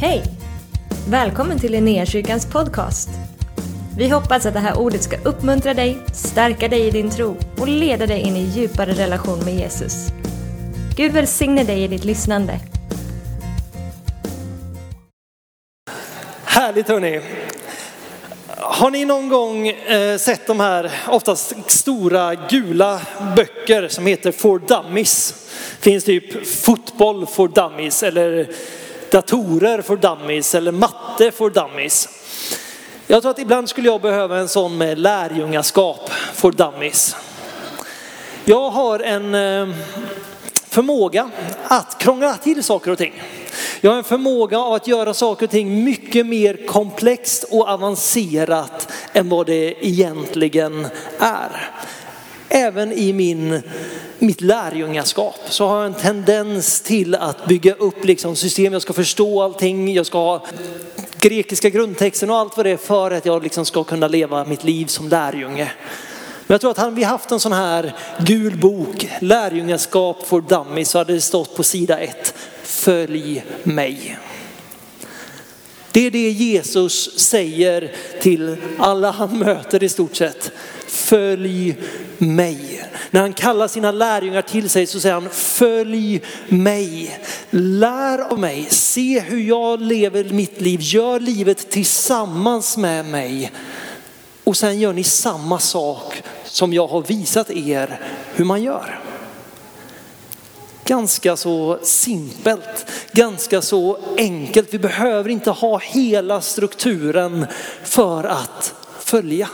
Hej! Välkommen till Linnéakyrkans podcast. Vi hoppas att det här ordet ska uppmuntra dig, stärka dig i din tro och leda dig in i djupare relation med Jesus. Gud välsigne dig i ditt lyssnande. Härligt hörni. Har ni någon gång eh, sett de här oftast stora gula böcker som heter For Dummies? Finns typ fotboll for dummies eller datorer for dummies eller matte for dummies. Jag tror att ibland skulle jag behöva en sån med lärjungaskap for dummies. Jag har en eh, förmåga att krångla till saker och ting. Jag har en förmåga av att göra saker och ting mycket mer komplext och avancerat än vad det egentligen är. Även i min, mitt lärjungaskap så har jag en tendens till att bygga upp liksom system. Jag ska förstå allting, jag ska ha grekiska grundtexten och allt vad det är för att jag liksom ska kunna leva mitt liv som lärjunge. Men jag tror att hade vi haft en sån här gul bok, lärjungaskap för dummies, så hade det stått på sida ett, följ mig. Det är det Jesus säger till alla han möter i stort sett. Följ mig. När han kallar sina lärjungar till sig så säger han följ mig. Lär av mig, se hur jag lever mitt liv, gör livet tillsammans med mig. Och sen gör ni samma sak som jag har visat er hur man gör. Ganska så simpelt, ganska så enkelt. Vi behöver inte ha hela strukturen för att följa.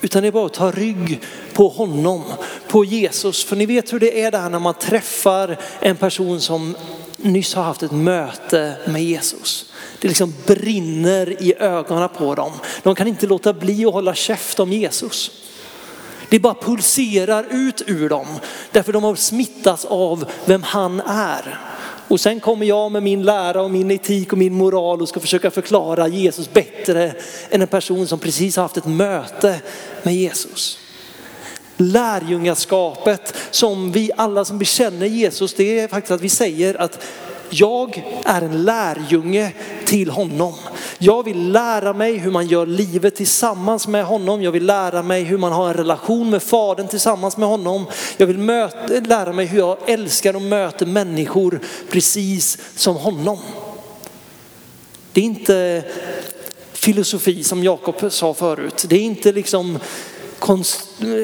Utan det är bara att ta rygg på honom, på Jesus. För ni vet hur det är där när man träffar en person som nyss har haft ett möte med Jesus. Det liksom brinner i ögonen på dem. De kan inte låta bli att hålla käft om Jesus. Det bara pulserar ut ur dem därför de har smittats av vem han är. Och sen kommer jag med min lära och min etik och min moral och ska försöka förklara Jesus bättre än en person som precis har haft ett möte med Jesus. Lärjungaskapet som vi alla som bekänner Jesus, det är faktiskt att vi säger att jag är en lärjunge till honom. Jag vill lära mig hur man gör livet tillsammans med honom. Jag vill lära mig hur man har en relation med fadern tillsammans med honom. Jag vill möta, lära mig hur jag älskar och möter människor precis som honom. Det är inte filosofi som Jakob sa förut. Det är inte liksom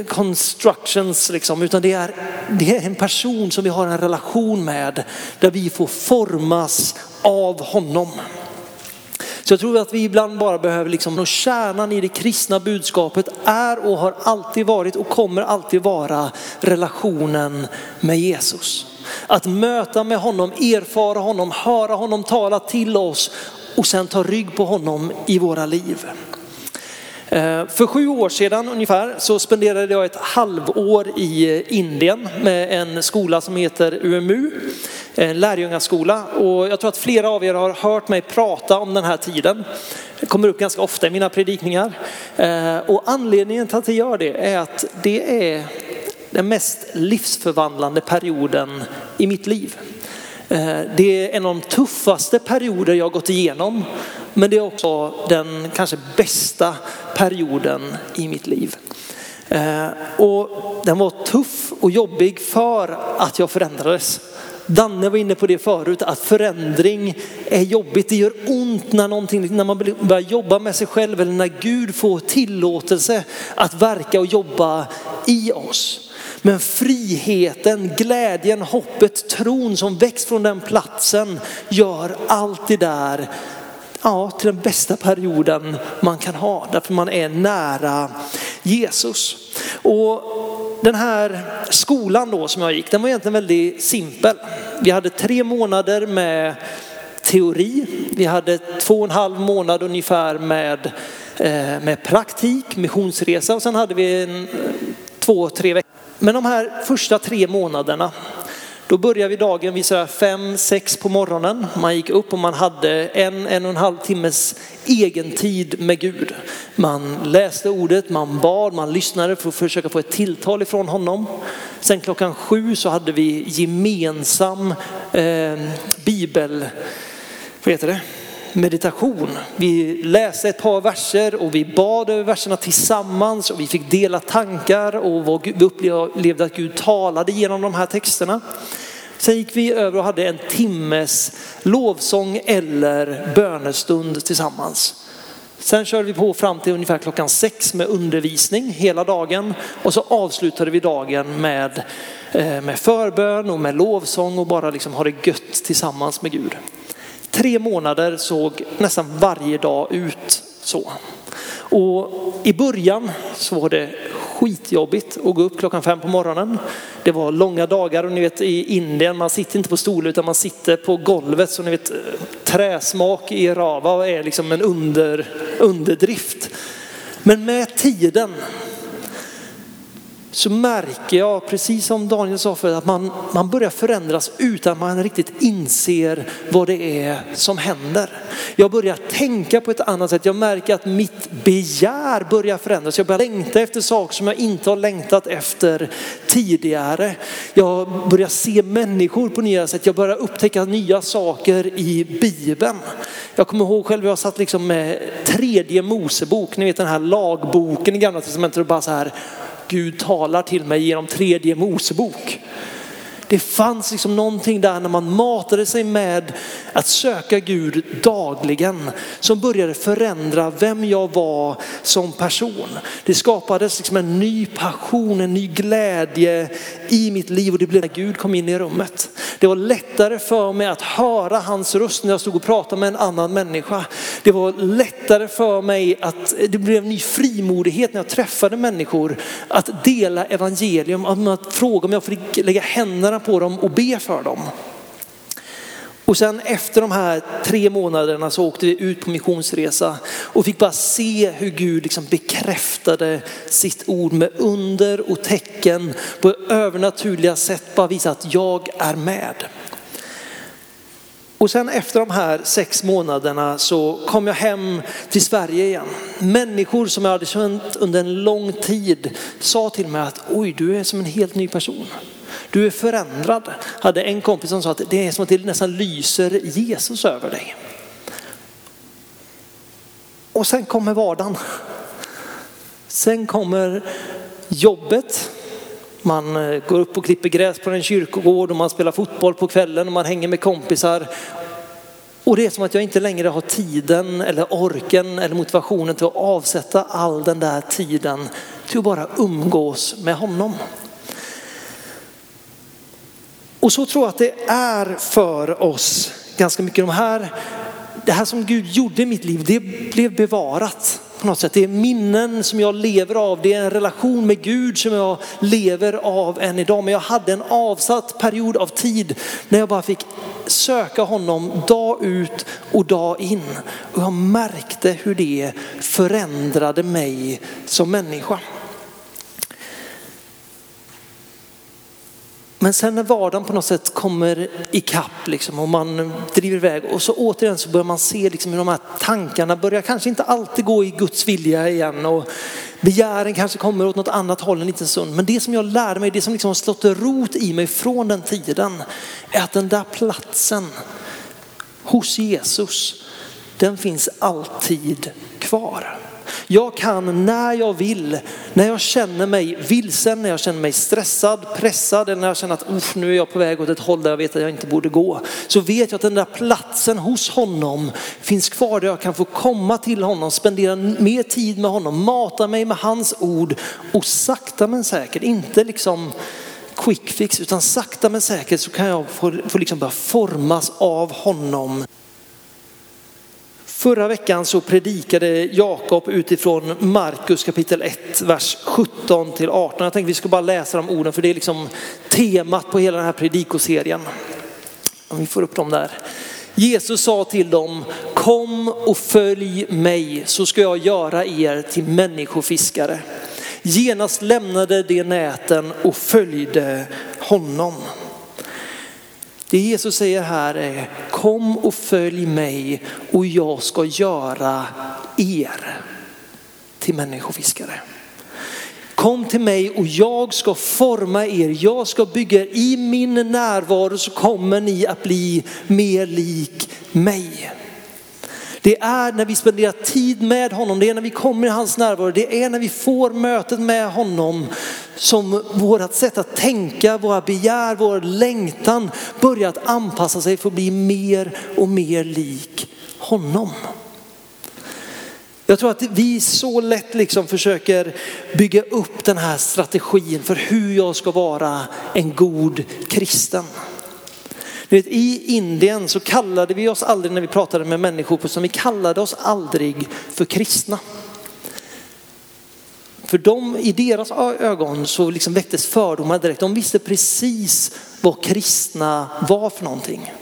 constructions, liksom, utan det är, det är en person som vi har en relation med där vi får formas av honom. Så jag tror att vi ibland bara behöver liksom, och kärnan i det kristna budskapet är och har alltid varit och kommer alltid vara relationen med Jesus. Att möta med honom, erfara honom, höra honom tala till oss och sen ta rygg på honom i våra liv. Eh, för sju år sedan ungefär så spenderade jag ett halvår i eh, Indien med en skola som heter UMU, en lärjungaskola. Och jag tror att flera av er har hört mig prata om den här tiden. Det kommer upp ganska ofta i mina predikningar. Eh, och anledningen till att jag gör det är att det är den mest livsförvandlande perioden i mitt liv. Det är en av de tuffaste perioder jag gått igenom. Men det är också den kanske bästa perioden i mitt liv. Eh, och den var tuff och jobbig för att jag förändrades. Danne var inne på det förut, att förändring är jobbigt. Det gör ont när, någonting, när man börjar jobba med sig själv eller när Gud får tillåtelse att verka och jobba i oss. Men friheten, glädjen, hoppet, tron som väcks från den platsen gör allt det där ja, till den bästa perioden man kan ha. Därför man är nära Jesus. Och den här skolan då som jag gick, den var egentligen väldigt simpel. Vi hade tre månader med teori. Vi hade två och en halv månad ungefär med, eh, med praktik, missionsresa och sen hade vi en, två, tre veckor. Men de här första tre månaderna då började vi dagen vid fem, sex på morgonen. Man gick upp och man hade en, en och en halv timmes egen tid med Gud. Man läste ordet, man bad, man lyssnade för att försöka få ett tilltal ifrån honom. Sen klockan sju så hade vi gemensam eh, bibel vad heter det? Meditation. Vi läste ett par verser och vi bad över verserna tillsammans och vi fick dela tankar och vi upplevde att Gud talade genom de här texterna. Sen gick vi över och hade en timmes lovsång eller bönestund tillsammans. Sen körde vi på fram till ungefär klockan sex med undervisning hela dagen och så avslutade vi dagen med, eh, med förbön och med lovsång och bara liksom ha det gött tillsammans med Gud. Tre månader såg nästan varje dag ut så. Och i början så var det skitjobbigt att gå upp klockan fem på morgonen. Det var långa dagar och ni vet i Indien, man sitter inte på stolen utan man sitter på golvet. Så ni vet träsmak i rava är liksom en under, underdrift. Men med tiden så märker jag, precis som Daniel sa förut, att man, man börjar förändras utan att man riktigt inser vad det är som händer. Jag börjar tänka på ett annat sätt. Jag märker att mitt begär börjar förändras. Jag börjar längta efter saker som jag inte har längtat efter tidigare. Jag börjar se människor på nya sätt. Jag börjar upptäcka nya saker i Bibeln. Jag kommer ihåg själv, jag satt liksom med tredje Mosebok, ni vet den här lagboken i gamla testamentet och bara så här Gud talar till mig genom tredje Mosebok. Det fanns liksom någonting där när man matade sig med att söka Gud dagligen som började förändra vem jag var som person. Det skapades liksom en ny passion, en ny glädje i mitt liv och det blev när Gud kom in i rummet. Det var lättare för mig att höra hans röst när jag stod och pratade med en annan människa. Det var lättare för mig att, det blev en ny frimodighet när jag träffade människor att dela evangelium, att fråga om jag fick lägga händerna händerna på dem och be för dem. Och sen efter de här tre månaderna så åkte vi ut på missionsresa och fick bara se hur Gud liksom bekräftade sitt ord med under och tecken på övernaturliga sätt. Bara visa att jag är med. Och sen efter de här sex månaderna så kom jag hem till Sverige igen. Människor som jag hade känt under en lång tid sa till mig att oj, du är som en helt ny person. Du är förändrad. Hade en kompis som sa att det är som att det nästan lyser Jesus över dig. Och sen kommer vardagen. Sen kommer jobbet. Man eh, går upp och klipper gräs på en kyrkogård och man spelar fotboll på kvällen och man hänger med kompisar. Och det är som att jag inte längre har tiden eller orken eller motivationen till att avsätta all den där tiden till att bara umgås med honom. Och så tror jag att det är för oss ganska mycket. De här, det här som Gud gjorde i mitt liv, det blev bevarat på något sätt. Det är minnen som jag lever av. Det är en relation med Gud som jag lever av än idag. Men jag hade en avsatt period av tid när jag bara fick söka honom dag ut och dag in. Och jag märkte hur det förändrade mig som människa. Men sen när vardagen på något sätt kommer ikapp liksom, och man driver iväg och så återigen så börjar man se liksom, hur de här tankarna börjar kanske inte alltid gå i Guds vilja igen och begären kanske kommer åt något annat håll en liten stund. Men det som jag lärde mig, det som liksom har slått rot i mig från den tiden är att den där platsen hos Jesus, den finns alltid kvar. Jag kan när jag vill, när jag känner mig vilsen, när jag känner mig stressad, pressad eller när jag känner att nu är jag på väg åt ett håll där jag vet att jag inte borde gå. Så vet jag att den där platsen hos honom finns kvar där jag kan få komma till honom, spendera mer tid med honom, mata mig med hans ord och sakta men säkert, inte liksom quick fix utan sakta men säkert så kan jag få, få liksom börja formas av honom Förra veckan så predikade Jakob utifrån Markus kapitel 1, vers 17 till 18. Jag tänkte vi ska bara läsa de orden för det är liksom temat på hela den här predikoserien. Om vi får upp dem där. Jesus sa till dem, kom och följ mig så ska jag göra er till människofiskare. Genast lämnade de näten och följde honom. Det Jesus säger här är kom och följ mig och jag ska göra er till människofiskare. Kom till mig och jag ska forma er. Jag ska bygga er. I min närvaro så kommer ni att bli mer lik mig. Det är när vi spenderar tid med honom, det är när vi kommer i hans närvaro, det är när vi får mötet med honom som vårt sätt att tänka, våra begär, vår längtan börjar att anpassa sig för att bli mer och mer lik honom. Jag tror att vi så lätt liksom försöker bygga upp den här strategin för hur jag ska vara en god kristen vet, I Indien så kallade vi oss aldrig när vi pratade med människor, som vi kallade oss aldrig för kristna. För de, i deras ögon så liksom väcktes fördomar direkt. De visste precis vad kristna var för någonting.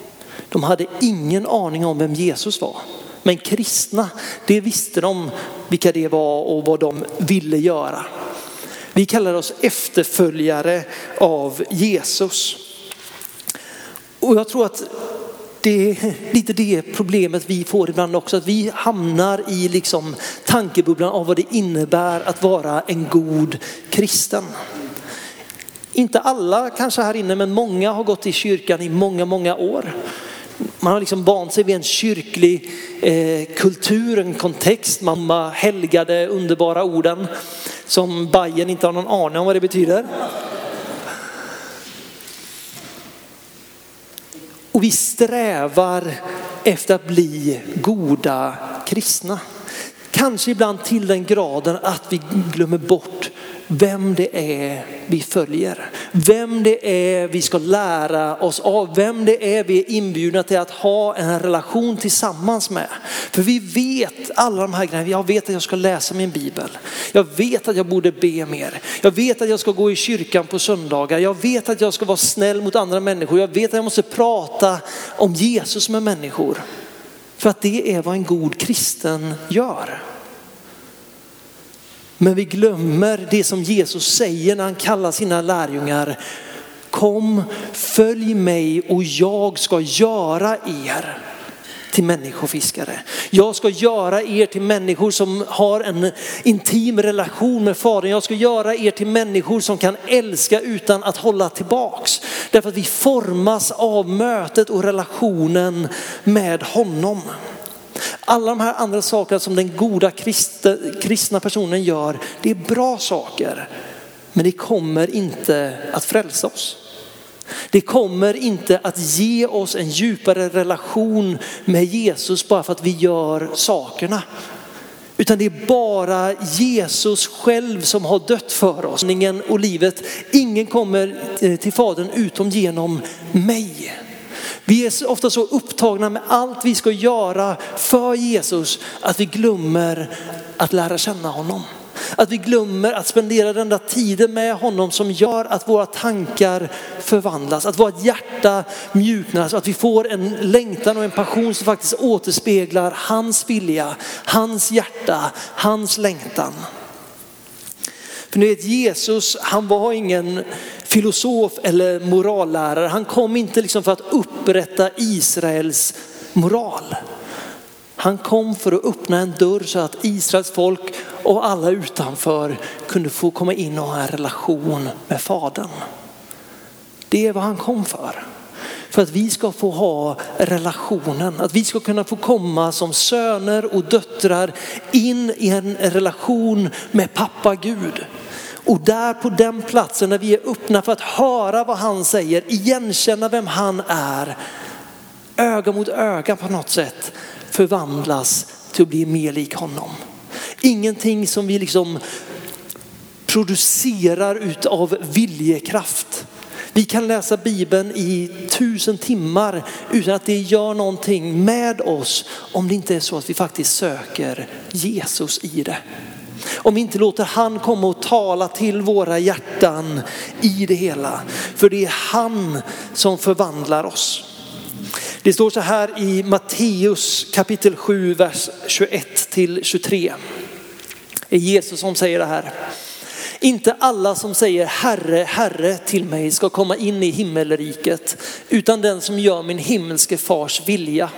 De hade ingen aning om vem Jesus var. Men kristna, det visste de vilka det var och vad de ville göra. Vi kallar oss efterföljare av Jesus. Och jag tror att det är lite det problemet vi får ibland också, att vi hamnar i liksom tankebubblan av vad det innebär att vara en god kristen. Inte alla kanske här inne, men många har gått i kyrkan i många, många år. Man har liksom vant sig vid en kyrklig eh, kultur, en kontext. Mamma helgade underbara orden som Bajen inte har någon aning om vad det betyder. Och vi strävar efter att bli goda kristna. Kanske ibland till den graden att vi glömmer bort vem det är vi följer. Vem det är vi ska lära oss av. Vem det är vi är inbjudna till att ha en relation tillsammans med. För vi vet alla de här grejerna. Jag vet att jag ska läsa min bibel. Jag vet att jag borde be mer. Jag vet att jag ska gå i kyrkan på söndagar. Jag vet att jag ska vara snäll mot andra människor. Jag vet att jag måste prata om Jesus med människor. För att det är vad en god kristen gör. Men vi glömmer det som Jesus säger när han kallar sina lärjungar. Kom, följ mig och jag ska göra er till människofiskare. Jag ska göra er till människor som har en intim relation med Fadern. Jag ska göra er till människor som kan älska utan att hålla tillbaks. Därför att vi formas av mötet och relationen med honom. Alla de här andra sakerna som den goda kristna personen gör, det är bra saker. Men det kommer inte att frälsa oss. Det kommer inte att ge oss en djupare relation med Jesus bara för att vi gör sakerna. Utan det är bara Jesus själv som har dött för oss. Och livet. Ingen kommer eh, till Fadern utom genom mig. Vi är ofta så upptagna med allt vi ska göra för Jesus att vi glömmer att lära känna honom. Att vi glömmer att spendera den där tiden med honom som gör att våra tankar förvandlas, att vårt hjärta mjuknas, och att vi får en längtan och en passion som faktiskt återspeglar hans vilja, hans hjärta, hans längtan. För ni vet Jesus, han var ingen filosof eller morallärare. Han kom inte liksom för att upprätta Israels moral. Han kom för att öppna en dörr så att Israels folk och alla utanför kunde få komma in och ha en relation med Fadern. Det är vad han kom för. För att vi ska få ha relationen, att vi ska kunna få komma som söner och döttrar in i en relation med pappa Gud. Och där på den platsen när vi är öppna för att höra vad han säger, igenkänna vem han är, öga mot öga på något sätt förvandlas till att bli mer lik honom. Ingenting som vi liksom producerar utav viljekraft. Vi kan läsa Bibeln i tusen timmar utan att det gör någonting med oss om det inte är så att vi faktiskt söker Jesus i det. Om vi inte låter han komma och tala till våra hjärtan i det hela. För det är han som förvandlar oss. Det står så här i Matteus kapitel 7, vers 21 till 23. Det är Jesus som säger det här. Inte alla som säger Herre, Herre till mig ska komma in i himmelriket, utan den som gör min himmelske fars vilja.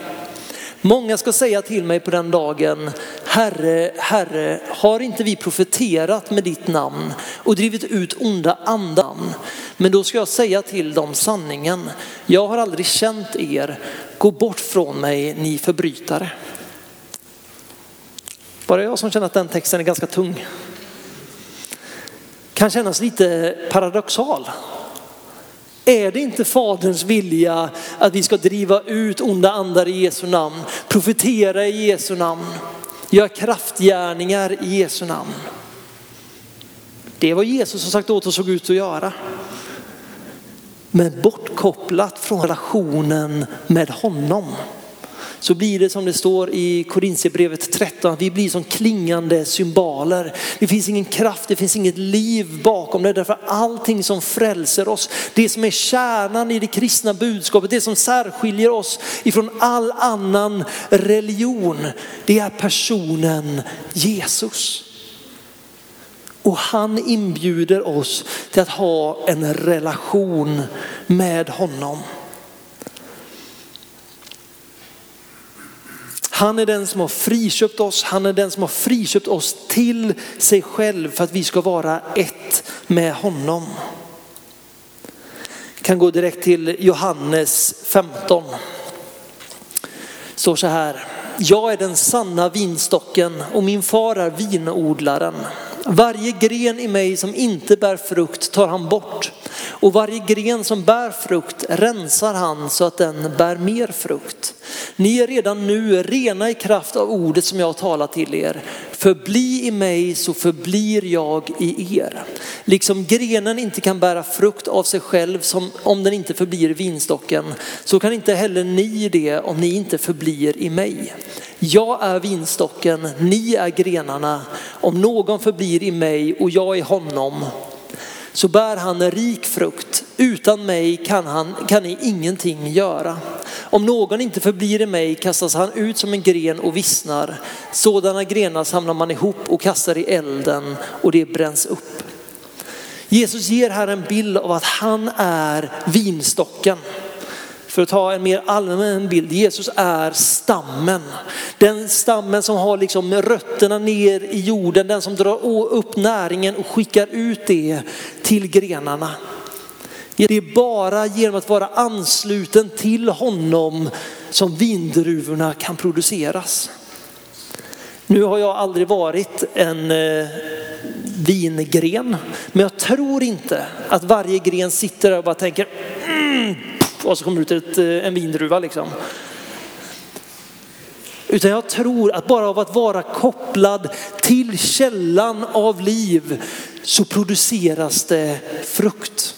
Många ska säga till mig på den dagen, Herre, Herre, har inte vi profeterat med ditt namn och drivit ut onda andan. Men då ska jag säga till dem sanningen. Jag har aldrig känt er. Gå bort från mig ni förbrytare. Bara jag som känner att den texten är ganska tung. Kan kännas lite paradoxal. Är det inte faderns vilja att vi ska driva ut onda andar i Jesu namn, profetera i Jesu namn, Gör kraftgärningar i Jesu namn? Det var Jesus som sagt åt oss att gå ut och göra. Men bortkopplat från relationen med honom så blir det som det står i Korintierbrevet 13, att vi blir som klingande symboler. Det finns ingen kraft, det finns inget liv bakom det. Därför allting som frälser oss, det som är kärnan i det kristna budskapet, det som särskiljer oss ifrån all annan religion, det är personen Jesus. Och han inbjuder oss till att ha en relation med honom. Han är den som har friköpt oss, han är den som har friköpt oss till sig själv för att vi ska vara ett med honom. Jag kan gå direkt till Johannes 15. Står så här. Jag är den sanna vinstocken och min far är vinodlaren. Varje gren i mig som inte bär frukt tar han bort och varje gren som bär frukt rensar han så att den bär mer frukt. Ni är redan nu rena i kraft av ordet som jag har talat till er. Förbli i mig så förblir jag i er. Liksom grenen inte kan bära frukt av sig själv som om den inte förblir vinstocken så kan inte heller ni det om ni inte förblir i mig. Jag är vinstocken, ni är grenarna. Om någon förblir i mig och jag i honom så bär han en rik frukt. Utan mig kan, han, kan ni ingenting göra. Om någon inte förblir i mig kastas han ut som en gren och vissnar. Sådana grenar samlar man ihop och kastar i elden och det bränns upp. Jesus ger här en bild av att han är vinstocken. För att ta en mer allmän bild, Jesus är stammen. Den stammen som har liksom rötterna ner i jorden, den som drar upp näringen och skickar ut det till grenarna. Det är bara genom att vara ansluten till honom som vindruvorna kan produceras. Nu har jag aldrig varit en eh, vingren, men jag tror inte att varje gren sitter där och bara tänker mm, och så kommer det ut ett, eh, en vindruva liksom. Utan jag tror att bara av att vara kopplad till källan av liv så produceras det frukt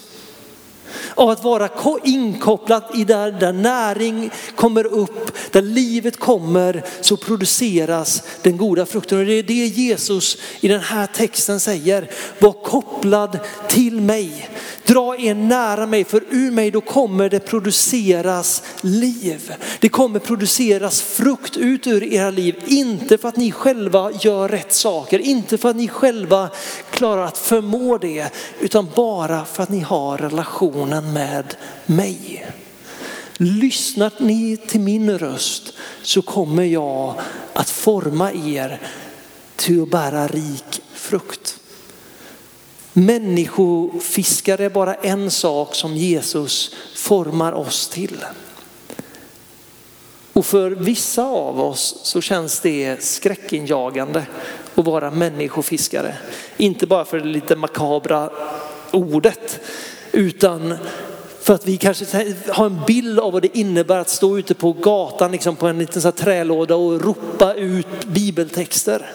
av att vara inkopplad i där, där näring kommer upp, där livet kommer så produceras den goda frukten. Och det är det Jesus i den här texten säger. Var kopplad till mig. Dra er nära mig för ur mig då kommer det produceras liv. Det kommer produceras frukt ut ur era liv. Inte för att ni själva gör rätt saker, inte för att ni själva klarar att förmå det, utan bara för att ni har relationen med mig. Lyssnar ni till min röst så kommer jag att forma er till att bära rik frukt. Människofiskare är bara en sak som Jesus formar oss till. Och för vissa av oss så känns det skräckinjagande att vara människofiskare. Inte bara för det lite makabra ordet utan för att vi kanske har en bild av vad det innebär att stå ute på gatan liksom på en liten så trälåda och ropa ut bibeltexter.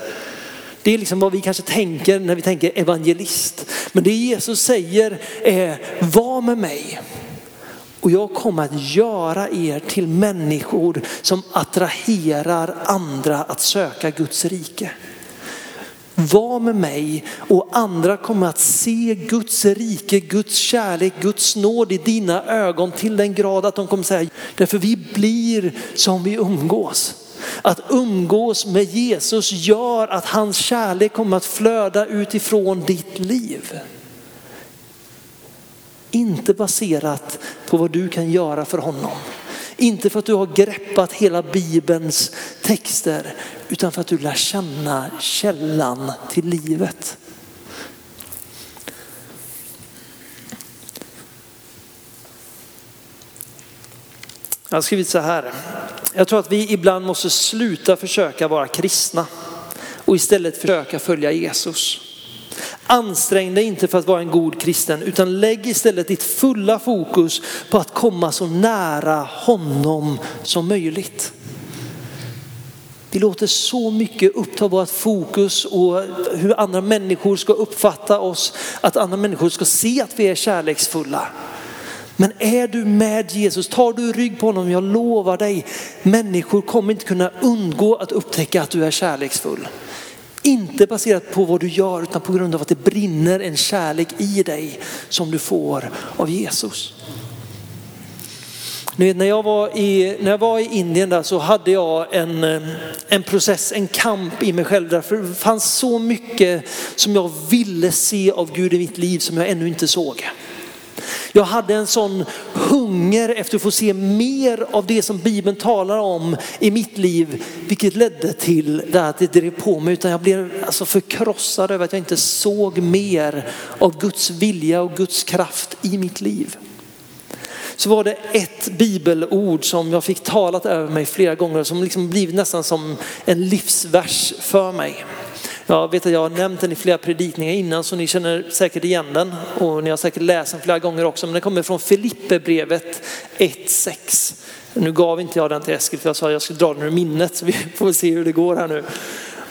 Det är liksom vad vi kanske tänker när vi tänker evangelist. Men det Jesus säger är, var med mig. Och jag kommer att göra er till människor som attraherar andra att söka Guds rike. Var med mig och andra kommer att se Guds rike, Guds kärlek, Guds nåd i dina ögon till den grad att de kommer säga, därför vi blir som vi umgås. Att umgås med Jesus gör att hans kärlek kommer att flöda utifrån ditt liv. Inte baserat på vad du kan göra för honom. Inte för att du har greppat hela bibelns texter utan för att du lär känna källan till livet. Jag har skrivit så här. Jag tror att vi ibland måste sluta försöka vara kristna och istället försöka följa Jesus. Ansträng dig inte för att vara en god kristen utan lägg istället ditt fulla fokus på att komma så nära honom som möjligt. Vi låter så mycket uppta vårt fokus och hur andra människor ska uppfatta oss, att andra människor ska se att vi är kärleksfulla. Men är du med Jesus, tar du rygg på honom, jag lovar dig, människor kommer inte kunna undgå att upptäcka att du är kärleksfull. Inte baserat på vad du gör utan på grund av att det brinner en kärlek i dig som du får av Jesus. Ni vet, när, jag var i, när jag var i Indien där så hade jag en, eh, en process, en kamp i mig själv. Därför det fanns så mycket som jag ville se av Gud i mitt liv som jag ännu inte såg. Jag hade en sån hunger efter att få se mer av det som Bibeln talar om i mitt liv, vilket ledde till det att det drev på mig. Utan jag blev alltså förkrossad över att jag inte såg mer av Guds vilja och Guds kraft i mitt liv. Så var det ett bibelord som jag fick talat över mig flera gånger som liksom blivit nästan som en livsvers för mig. Jag vet att jag har nämnt den i flera predikningar innan så ni känner säkert igen den och ni har säkert läst den flera gånger också. Men den kommer från Filipperbrevet 1.6. Nu gav inte jag den till Eskil för jag sa att jag skulle dra den ur minnet så vi får se hur det går här nu.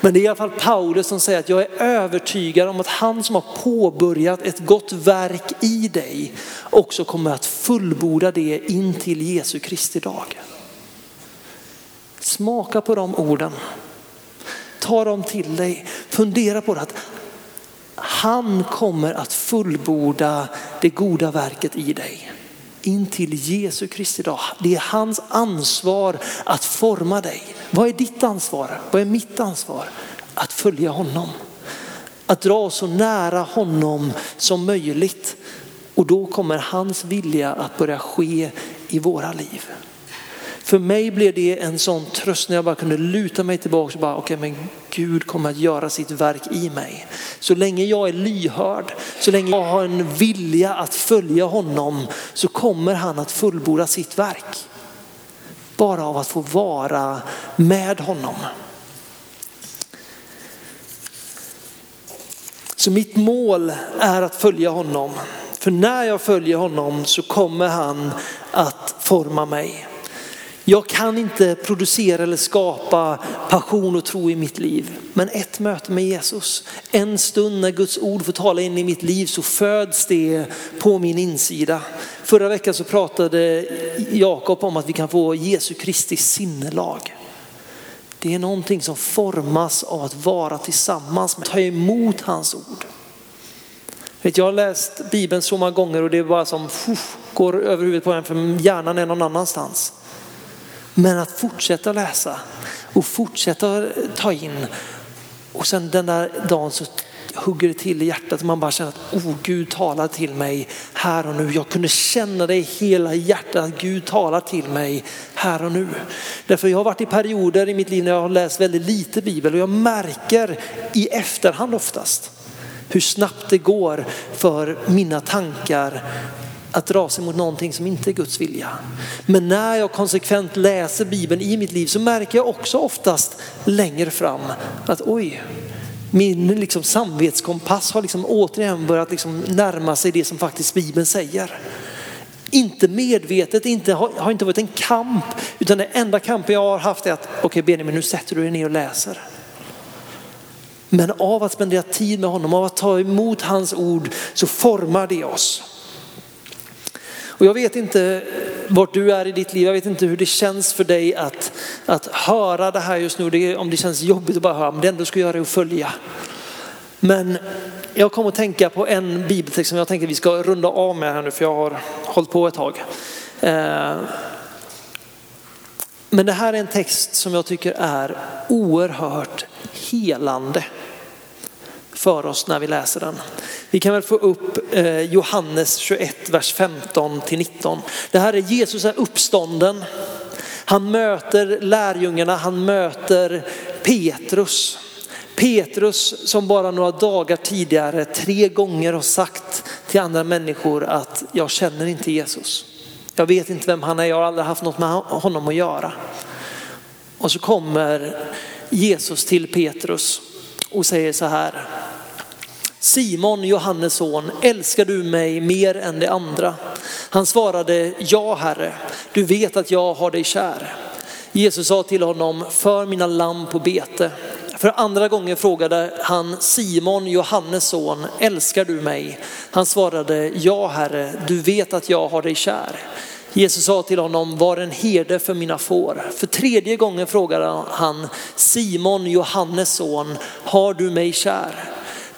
Men det är i alla fall Paulus som säger att jag är övertygad om att han som har påbörjat ett gott verk i dig också kommer att fullborda det in till Jesu Kristi dag. Smaka på de orden. Ta dem till dig. Fundera på det att han kommer att fullborda det goda verket i dig. In till Jesu Kristi dag. Det är hans ansvar att forma dig. Vad är ditt ansvar? Vad är mitt ansvar? Att följa honom. Att dra oss så nära honom som möjligt. Och då kommer hans vilja att börja ske i våra liv. För mig blev det en sån tröst när jag bara kunde luta mig tillbaka och bara, okej okay, men Gud kommer att göra sitt verk i mig. Så länge jag är lyhörd, så länge jag har en vilja att följa honom så kommer han att fullborda sitt verk. Bara av att få vara med honom. Så mitt mål är att följa honom. För när jag följer honom så kommer han att forma mig. Jag kan inte producera eller skapa passion och tro i mitt liv. Men ett möte med Jesus, en stund när Guds ord får tala in i mitt liv så föds det på min insida. Förra veckan så pratade Jakob om att vi kan få Jesu Kristi sinnelag. Det är någonting som formas av att vara tillsammans med, ta emot hans ord. Jag har läst Bibeln så många gånger och det är bara som går över huvudet på en för hjärnan är någon annanstans. Men att fortsätta läsa och fortsätta ta in och sen den där dagen så hugger det till i hjärtat och man bara känner att oh, Gud talar till mig här och nu. Jag kunde känna det i hela hjärtat att Gud talar till mig här och nu. Därför jag har varit i perioder i mitt liv när jag har läst väldigt lite bibel och jag märker i efterhand oftast hur snabbt det går för mina tankar att dra sig mot någonting som inte är Guds vilja. Men när jag konsekvent läser Bibeln i mitt liv så märker jag också oftast längre fram att oj, min liksom samvetskompass har liksom återigen börjat liksom närma sig det som faktiskt Bibeln säger. Inte medvetet, inte, har inte varit en kamp, utan den enda kampen jag har haft är att okej okay, Benjamin nu sätter du dig ner och läser. Men av att spendera tid med honom, av att ta emot hans ord så formar det oss. Och jag vet inte vart du är i ditt liv, jag vet inte hur det känns för dig att, att höra det här just nu. Det, om det känns jobbigt att bara höra, men det enda du ska göra är att följa. Men jag kommer att tänka på en bibeltext som jag tänker vi ska runda av med här nu för jag har hållit på ett tag. Eh, men det här är en text som jag tycker är oerhört helande för oss när vi läser den. Vi kan väl få upp eh, Johannes 21, vers 15 till 19. Det här är Jesus är uppstånden. Han möter lärjungarna, han möter Petrus. Petrus som bara några dagar tidigare tre gånger har sagt till andra människor att jag känner inte Jesus. Jag vet inte vem han är, jag har aldrig haft något med honom att göra. Och så kommer Jesus till Petrus och säger så här. Simon, Johannes son, älskar du mig mer än de andra? Han svarade, ja herre, du vet att jag har dig kär. Jesus sa till honom, för mina lamm på bete. För andra gången frågade han Simon, Johannes son, älskar du mig? Han svarade, ja herre, du vet att jag har dig kär. Jesus sa till honom, var en herde för mina får. För tredje gången frågade han Simon, Johannes son, har du mig kär?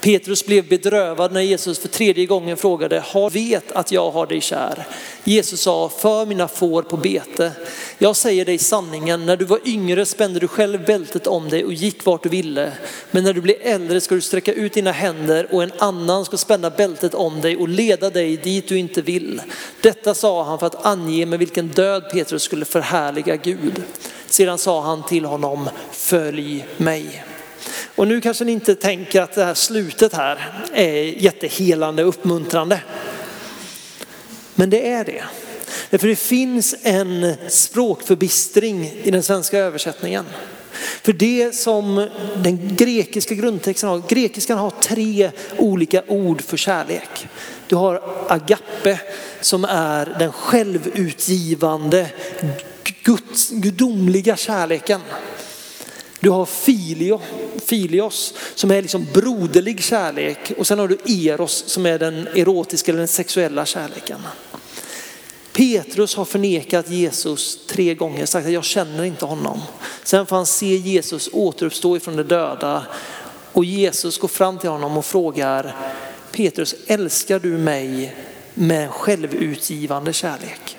Petrus blev bedrövad när Jesus för tredje gången frågade, har vet att jag har dig kär? Jesus sa, för mina får på bete. Jag säger dig sanningen, när du var yngre spände du själv bältet om dig och gick vart du ville. Men när du blir äldre ska du sträcka ut dina händer och en annan ska spänna bältet om dig och leda dig dit du inte vill. Detta sa han för att ange med vilken död Petrus skulle förhärliga Gud. Sedan sa han till honom, följ mig. Och nu kanske ni inte tänker att det här slutet här är jättehelande och uppmuntrande. Men det är det. Därför det finns en språkförbistring i den svenska översättningen. För det som den grekiska grundtexten har, grekiskan har tre olika ord för kärlek. Du har agape som är den självutgivande Guds, gudomliga kärleken. Du har filio, filios som är liksom broderlig kärlek och sen har du eros som är den erotiska eller den sexuella kärleken. Petrus har förnekat Jesus tre gånger, sagt att jag känner inte honom. Sen får han se Jesus återuppstå ifrån de döda och Jesus går fram till honom och frågar Petrus, älskar du mig med självutgivande kärlek?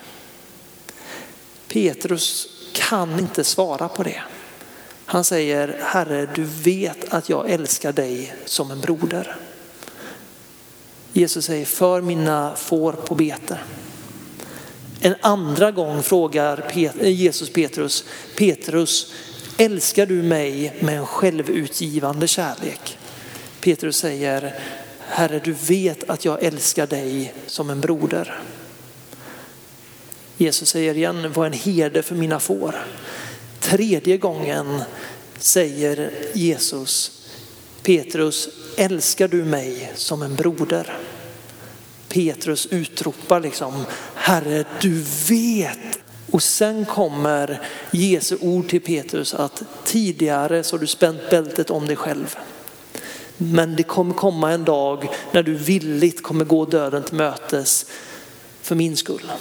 Petrus kan inte svara på det. Han säger, Herre du vet att jag älskar dig som en broder. Jesus säger, för mina får på bete. En andra gång frågar eh, Jesus Petrus, Petrus, älskar du mig med en självutgivande kärlek? Petrus säger, Herre du vet att jag älskar dig som en broder. Jesus säger igen, var en herde för mina får. Tredje gången säger Jesus, Petrus, älskar du mig som en broder? Petrus utropar liksom, Herre du vet. Och sen kommer Jesu ord till Petrus att tidigare så har du spänt bältet om dig själv. Men det kommer komma en dag när du villigt kommer gå döden till mötes för min skull.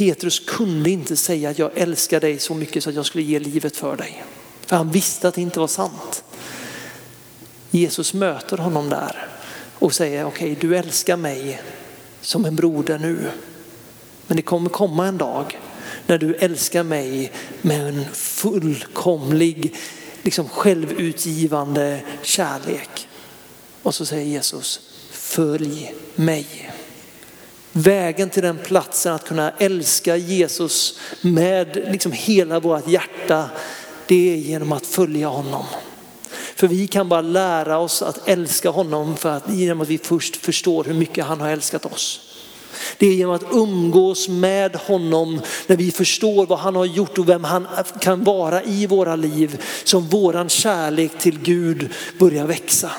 Petrus kunde inte säga att jag älskar dig så mycket så att jag skulle ge livet för dig. För han visste att det inte var sant. Jesus möter honom där och säger okej okay, du älskar mig som en broder nu. Men det kommer komma en dag när du älskar mig med en fullkomlig, liksom självutgivande kärlek. Och så säger Jesus, följ mig. Vägen till den platsen att kunna älska Jesus med liksom hela vårt hjärta, det är genom att följa honom. För vi kan bara lära oss att älska honom för att, genom att vi först förstår hur mycket han har älskat oss. Det är genom att umgås med honom när vi förstår vad han har gjort och vem han kan vara i våra liv som våran kärlek till Gud börjar växa.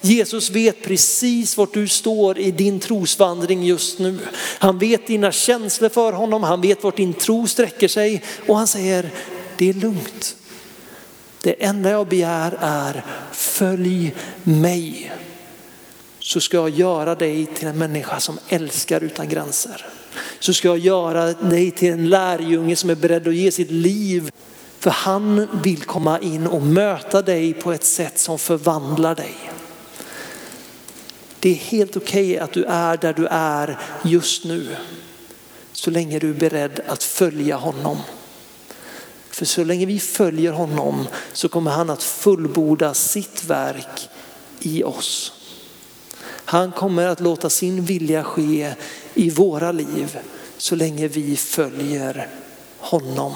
Jesus vet precis vart du står i din trosvandring just nu. Han vet dina känslor för honom, han vet vart din tro sträcker sig och han säger det är lugnt. Det enda jag begär är följ mig så ska jag göra dig till en människa som älskar utan gränser. Så ska jag göra dig till en lärjunge som är beredd att ge sitt liv. För han vill komma in och möta dig på ett sätt som förvandlar dig. Det är helt okej okay att du är där du är just nu. Så länge du är beredd att följa honom. För så länge vi följer honom så kommer han att fullborda sitt verk i oss. Han kommer att låta sin vilja ske i våra liv så länge vi följer honom.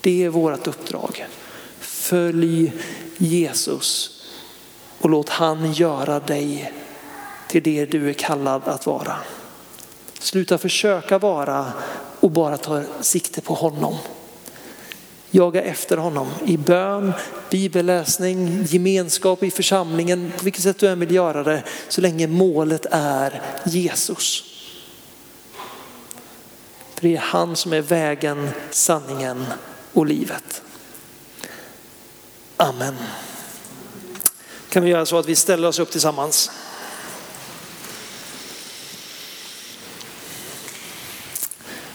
Det är vårt uppdrag. Följ Jesus och låt han göra dig till det du är kallad att vara. Sluta försöka vara och bara ta sikte på honom. Jaga efter honom i bön, bibelläsning, gemenskap i församlingen, på vilket sätt du än vill göra det, så länge målet är Jesus. För det är han som är vägen, sanningen och livet. Amen. Kan vi göra så att vi ställer oss upp tillsammans?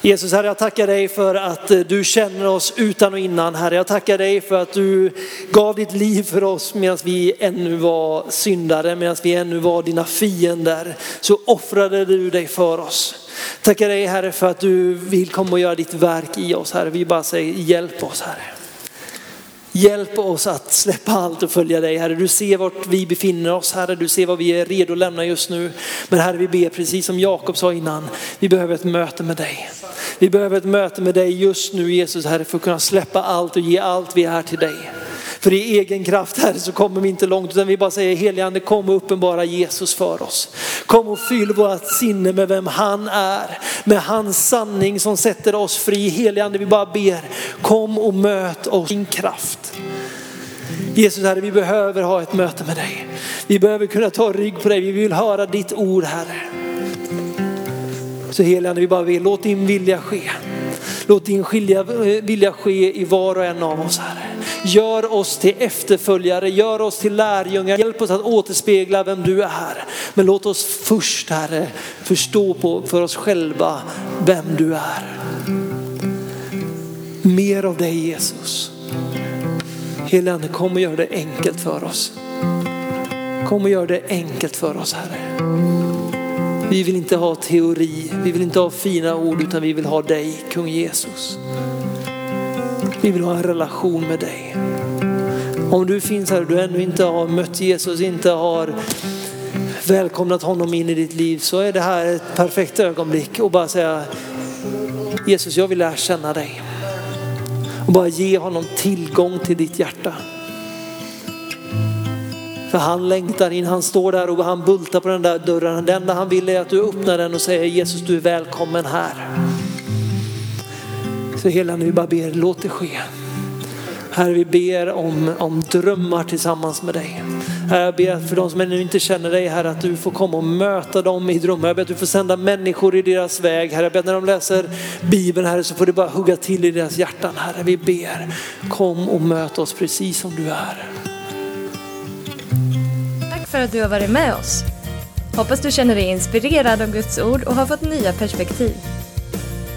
Jesus, Herre, jag tackar dig för att eh, du känner oss utan och innan. Herre, jag tackar dig för att du gav ditt liv för oss medan vi ännu var syndare, medan vi ännu var dina fiender. Så offrade du dig för oss. Tackar dig Herre för att du vill komma och göra ditt verk i oss Herre. Vi bara säger hjälp oss Herre. Hjälp oss att släppa allt och följa dig Herre. Du ser vart vi befinner oss Herre. Du ser vad vi är redo att lämna just nu. Men Herre vi ber precis som Jakob sa innan. Vi behöver ett möte med dig. Vi behöver ett möte med dig just nu Jesus Herre för att kunna släppa allt och ge allt vi är till dig. För i egen kraft Herre så kommer vi inte långt utan vi bara säger heligande kom och uppenbara Jesus för oss. Kom och fyll vårt sinne med vem han är. Med hans sanning som sätter oss fri. Heligande vi bara ber kom och möt oss i din kraft. Jesus Herre vi behöver ha ett möte med dig. Vi behöver kunna ta rygg på dig. Vi vill höra ditt ord Herre. Så heligande vi bara vill låt din vilja ske. Låt din eh, vilja ske i var och en av oss Herre. Gör oss till efterföljare, gör oss till lärjungar. Hjälp oss att återspegla vem du är. Men låt oss först Herre förstå på, för oss själva vem du är. Mer av dig Jesus. Helige kom och gör det enkelt för oss. Kom och gör det enkelt för oss Herre. Vi vill inte ha teori, vi vill inte ha fina ord utan vi vill ha dig, kung Jesus. Vi vill ha en relation med dig. Om du finns här och du ännu inte har mött Jesus, inte har välkomnat honom in i ditt liv så är det här ett perfekt ögonblick och bara säga Jesus jag vill lära känna dig. Och bara ge honom tillgång till ditt hjärta. För han längtar in, han står där och han bultar på den där dörren. Det enda han vill är att du öppnar den och säger Jesus du är välkommen här. Så hela nu bara ber, låt det ske. Herre vi ber om, om drömmar tillsammans med dig. Herre jag ber för de som ännu inte känner dig Herre att du får komma och möta dem i drömmar. Jag ber att du får sända människor i deras väg. Herre jag ber att när de läser Bibeln Herre så får det bara hugga till i deras hjärtan. Herre vi ber, kom och möt oss precis som du är. Tack för att du har varit med oss. Hoppas du känner dig inspirerad av Guds ord och har fått nya perspektiv.